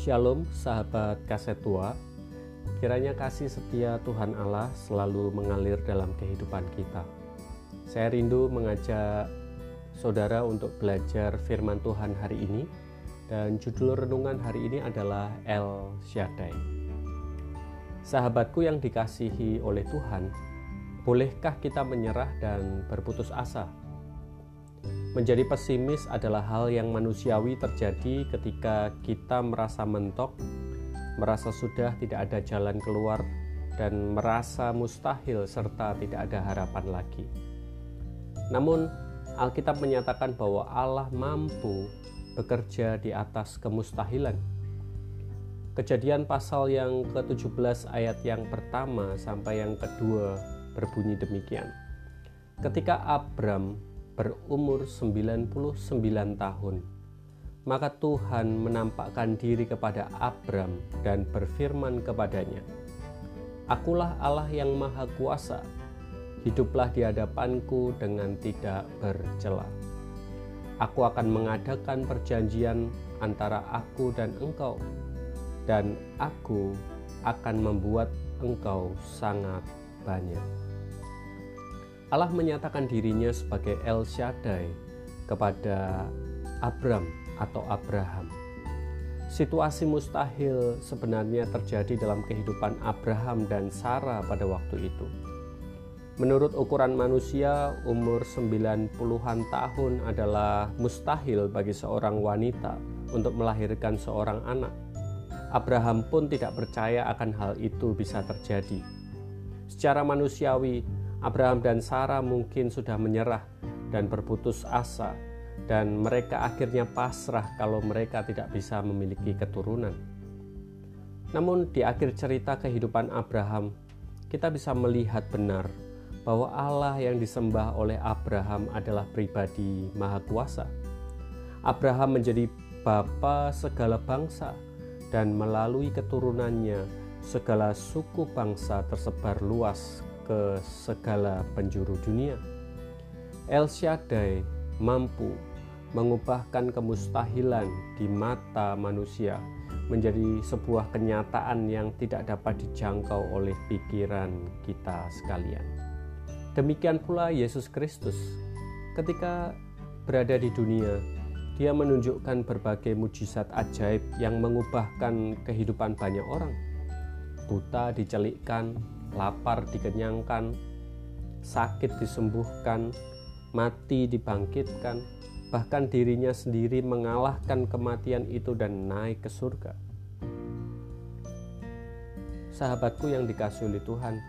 Shalom sahabat kaset tua. Kiranya kasih setia Tuhan Allah selalu mengalir dalam kehidupan kita. Saya rindu mengajak saudara untuk belajar firman Tuhan hari ini Dan judul renungan hari ini adalah El Shaddai. Sahabatku yang dikasihi oleh Tuhan Bolehkah kita menyerah dan berputus asa Menjadi pesimis adalah hal yang manusiawi terjadi ketika kita merasa mentok, merasa sudah tidak ada jalan keluar, dan merasa mustahil serta tidak ada harapan lagi. Namun, Alkitab menyatakan bahwa Allah mampu bekerja di atas kemustahilan. Kejadian pasal yang ke-17 ayat yang pertama sampai yang kedua berbunyi demikian. Ketika Abram berumur 99 tahun. Maka Tuhan menampakkan diri kepada Abram dan berfirman kepadanya, Akulah Allah yang maha kuasa, hiduplah di hadapanku dengan tidak bercela. Aku akan mengadakan perjanjian antara aku dan engkau, dan aku akan membuat engkau sangat banyak. Allah menyatakan dirinya sebagai El Shaddai kepada Abram atau Abraham. Situasi mustahil sebenarnya terjadi dalam kehidupan Abraham dan Sarah pada waktu itu. Menurut ukuran manusia, umur 90-an tahun adalah mustahil bagi seorang wanita untuk melahirkan seorang anak. Abraham pun tidak percaya akan hal itu bisa terjadi. Secara manusiawi, Abraham dan Sarah mungkin sudah menyerah dan berputus asa, dan mereka akhirnya pasrah kalau mereka tidak bisa memiliki keturunan. Namun, di akhir cerita kehidupan Abraham, kita bisa melihat benar bahwa Allah yang disembah oleh Abraham adalah pribadi Maha Kuasa. Abraham menjadi bapa segala bangsa, dan melalui keturunannya, segala suku bangsa tersebar luas ke segala penjuru dunia. El Shaddai mampu mengubahkan kemustahilan di mata manusia menjadi sebuah kenyataan yang tidak dapat dijangkau oleh pikiran kita sekalian. Demikian pula Yesus Kristus, ketika berada di dunia, Dia menunjukkan berbagai mujizat ajaib yang mengubahkan kehidupan banyak orang. Buta dicelikkan, lapar dikenyangkan, sakit disembuhkan, mati dibangkitkan, bahkan dirinya sendiri mengalahkan kematian itu dan naik ke surga. Sahabatku yang dikasih oleh Tuhan,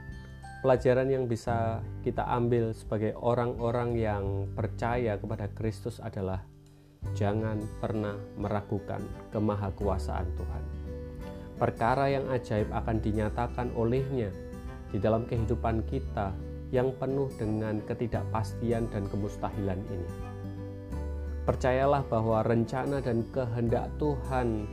pelajaran yang bisa kita ambil sebagai orang-orang yang percaya kepada Kristus adalah jangan pernah meragukan kemahakuasaan Tuhan. Perkara yang ajaib akan dinyatakan olehnya di dalam kehidupan kita yang penuh dengan ketidakpastian dan kemustahilan ini. Percayalah bahwa rencana dan kehendak Tuhan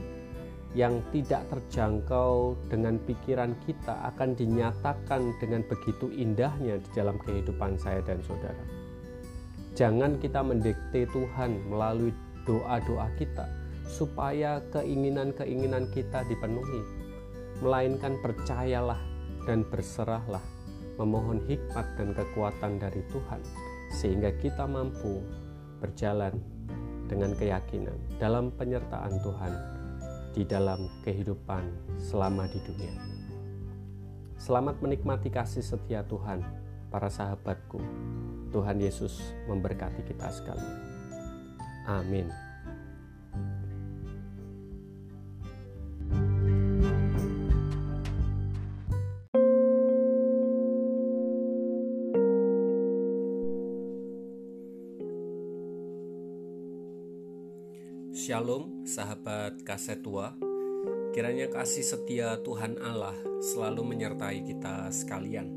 yang tidak terjangkau dengan pikiran kita akan dinyatakan dengan begitu indahnya di dalam kehidupan saya dan saudara. Jangan kita mendikte Tuhan melalui doa-doa kita supaya keinginan-keinginan kita dipenuhi, melainkan percayalah dan berserahlah memohon hikmat dan kekuatan dari Tuhan sehingga kita mampu berjalan dengan keyakinan dalam penyertaan Tuhan di dalam kehidupan selama di dunia. Selamat menikmati kasih setia Tuhan, para sahabatku. Tuhan Yesus memberkati kita sekalian. Amin. Shalom sahabat kaset tua. Kiranya kasih setia Tuhan Allah selalu menyertai kita sekalian.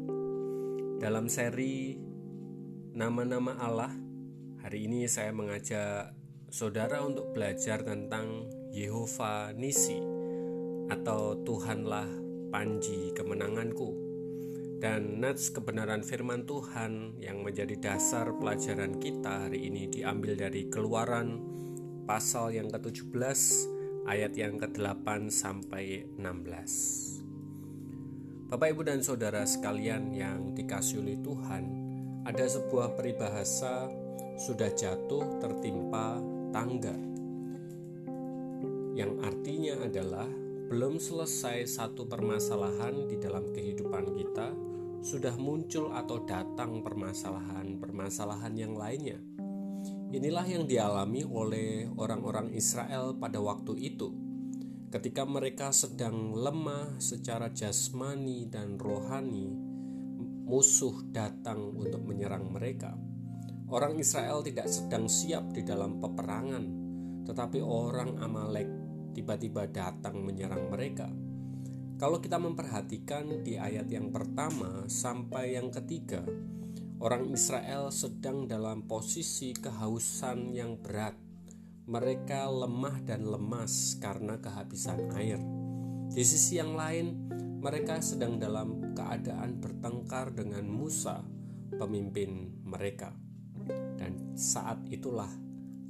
Dalam seri Nama-nama Allah Hari ini saya mengajak saudara untuk belajar tentang Yehova Nisi Atau Tuhanlah Panji Kemenanganku. Dan nats kebenaran firman Tuhan yang menjadi dasar pelajaran kita hari ini diambil dari Keluaran pasal yang ke-17 ayat yang ke-8 sampai 16. Bapak Ibu dan Saudara sekalian yang dikasih oleh Tuhan, ada sebuah peribahasa sudah jatuh tertimpa tangga. Yang artinya adalah belum selesai satu permasalahan di dalam kehidupan kita, sudah muncul atau datang permasalahan-permasalahan yang lainnya Inilah yang dialami oleh orang-orang Israel pada waktu itu, ketika mereka sedang lemah secara jasmani dan rohani. Musuh datang untuk menyerang mereka. Orang Israel tidak sedang siap di dalam peperangan, tetapi orang Amalek tiba-tiba datang menyerang mereka. Kalau kita memperhatikan di ayat yang pertama sampai yang ketiga, Orang Israel sedang dalam posisi kehausan yang berat. Mereka lemah dan lemas karena kehabisan air. Di sisi yang lain, mereka sedang dalam keadaan bertengkar dengan Musa, pemimpin mereka. Dan saat itulah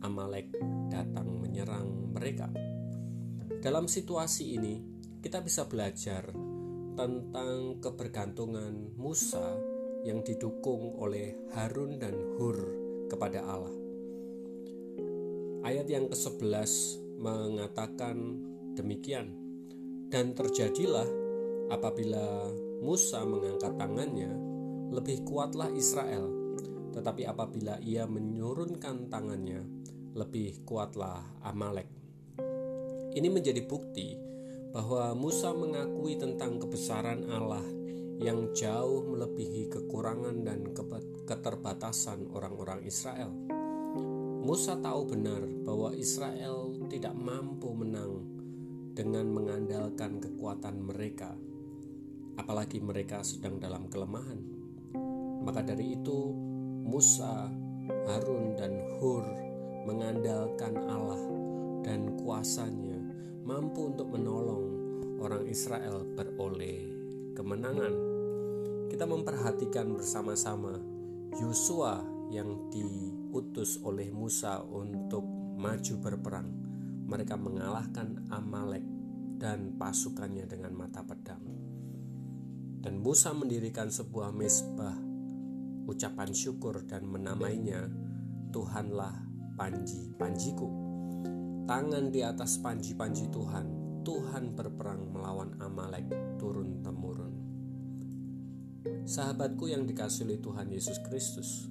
Amalek datang menyerang mereka. Dalam situasi ini, kita bisa belajar tentang kebergantungan Musa yang didukung oleh Harun dan Hur kepada Allah. Ayat yang ke-11 mengatakan demikian. Dan terjadilah apabila Musa mengangkat tangannya, lebih kuatlah Israel. Tetapi apabila ia menurunkan tangannya, lebih kuatlah Amalek. Ini menjadi bukti bahwa Musa mengakui tentang kebesaran Allah yang jauh melebihi kekurangan dan keterbatasan orang-orang Israel. Musa tahu benar bahwa Israel tidak mampu menang dengan mengandalkan kekuatan mereka, apalagi mereka sedang dalam kelemahan. Maka dari itu, Musa, Harun, dan Hur mengandalkan Allah dan kuasanya mampu untuk menolong orang Israel beroleh kemenangan. Kita memperhatikan bersama-sama Yosua yang diutus oleh Musa untuk maju berperang. Mereka mengalahkan Amalek dan pasukannya dengan mata pedang. Dan Musa mendirikan sebuah mesbah ucapan syukur dan menamainya Tuhanlah panji-panjiku. Tangan di atas panji-panji Tuhan Tuhan berperang melawan Amalek turun-temurun. Sahabatku yang dikasih oleh Tuhan Yesus Kristus,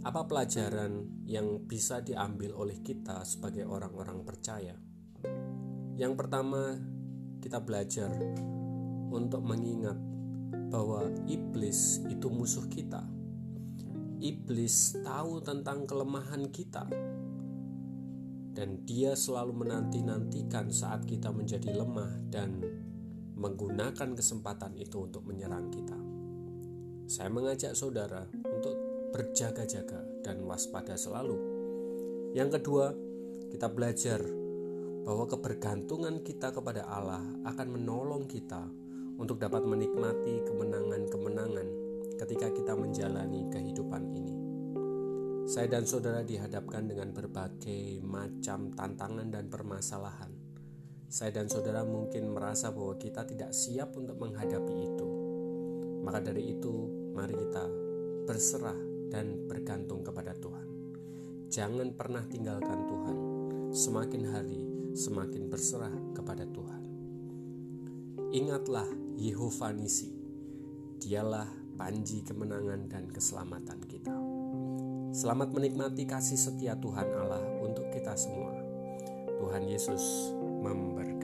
apa pelajaran yang bisa diambil oleh kita sebagai orang-orang percaya? Yang pertama, kita belajar untuk mengingat bahwa iblis itu musuh kita. Iblis tahu tentang kelemahan kita, dan dia selalu menanti-nantikan saat kita menjadi lemah dan menggunakan kesempatan itu untuk menyerang kita. Saya mengajak saudara untuk berjaga-jaga dan waspada selalu. Yang kedua, kita belajar bahwa kebergantungan kita kepada Allah akan menolong kita untuk dapat menikmati kemenangan-kemenangan ketika kita menjalani kehidupan ini. Saya dan saudara dihadapkan dengan berbagai macam tantangan dan permasalahan. Saya dan saudara mungkin merasa bahwa kita tidak siap untuk menghadapi itu. Maka dari itu, mari kita berserah dan bergantung kepada Tuhan. Jangan pernah tinggalkan Tuhan. Semakin hari, semakin berserah kepada Tuhan. Ingatlah Yehova Nisi. Dialah panji kemenangan dan keselamatan kita. Selamat menikmati kasih setia Tuhan Allah untuk kita semua. Tuhan Yesus memberkati.